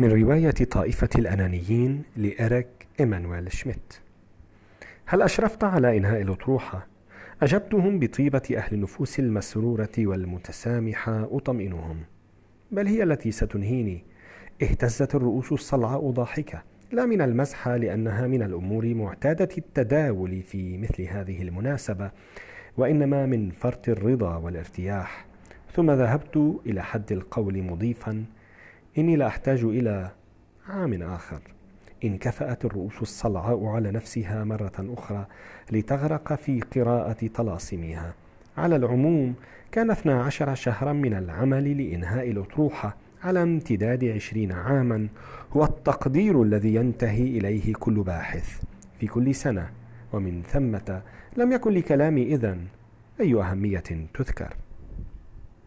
من رواية طائفة الأنانيين لإريك إيمانويل شميت. هل أشرفت على إنهاء الأطروحة؟ أجبتهم بطيبة أهل النفوس المسرورة والمتسامحة أطمئنهم. بل هي التي ستنهيني. اهتزت الرؤوس الصلعاء ضاحكة. لا من المزحة لأنها من الأمور معتادة التداول في مثل هذه المناسبة وإنما من فرط الرضا والارتياح. ثم ذهبت إلى حد القول مضيفا إني لا أحتاج إلى عام آخر. إن كفأت الرؤوس الصلعاء على نفسها مرة أخرى لتغرق في قراءة طلاسمها. على العموم كان 12 شهرا من العمل لإنهاء الأطروحة على امتداد عشرين عاما هو التقدير الذي ينتهي إليه كل باحث في كل سنة ومن ثمة لم يكن لكلامي إذن أي أهمية تذكر.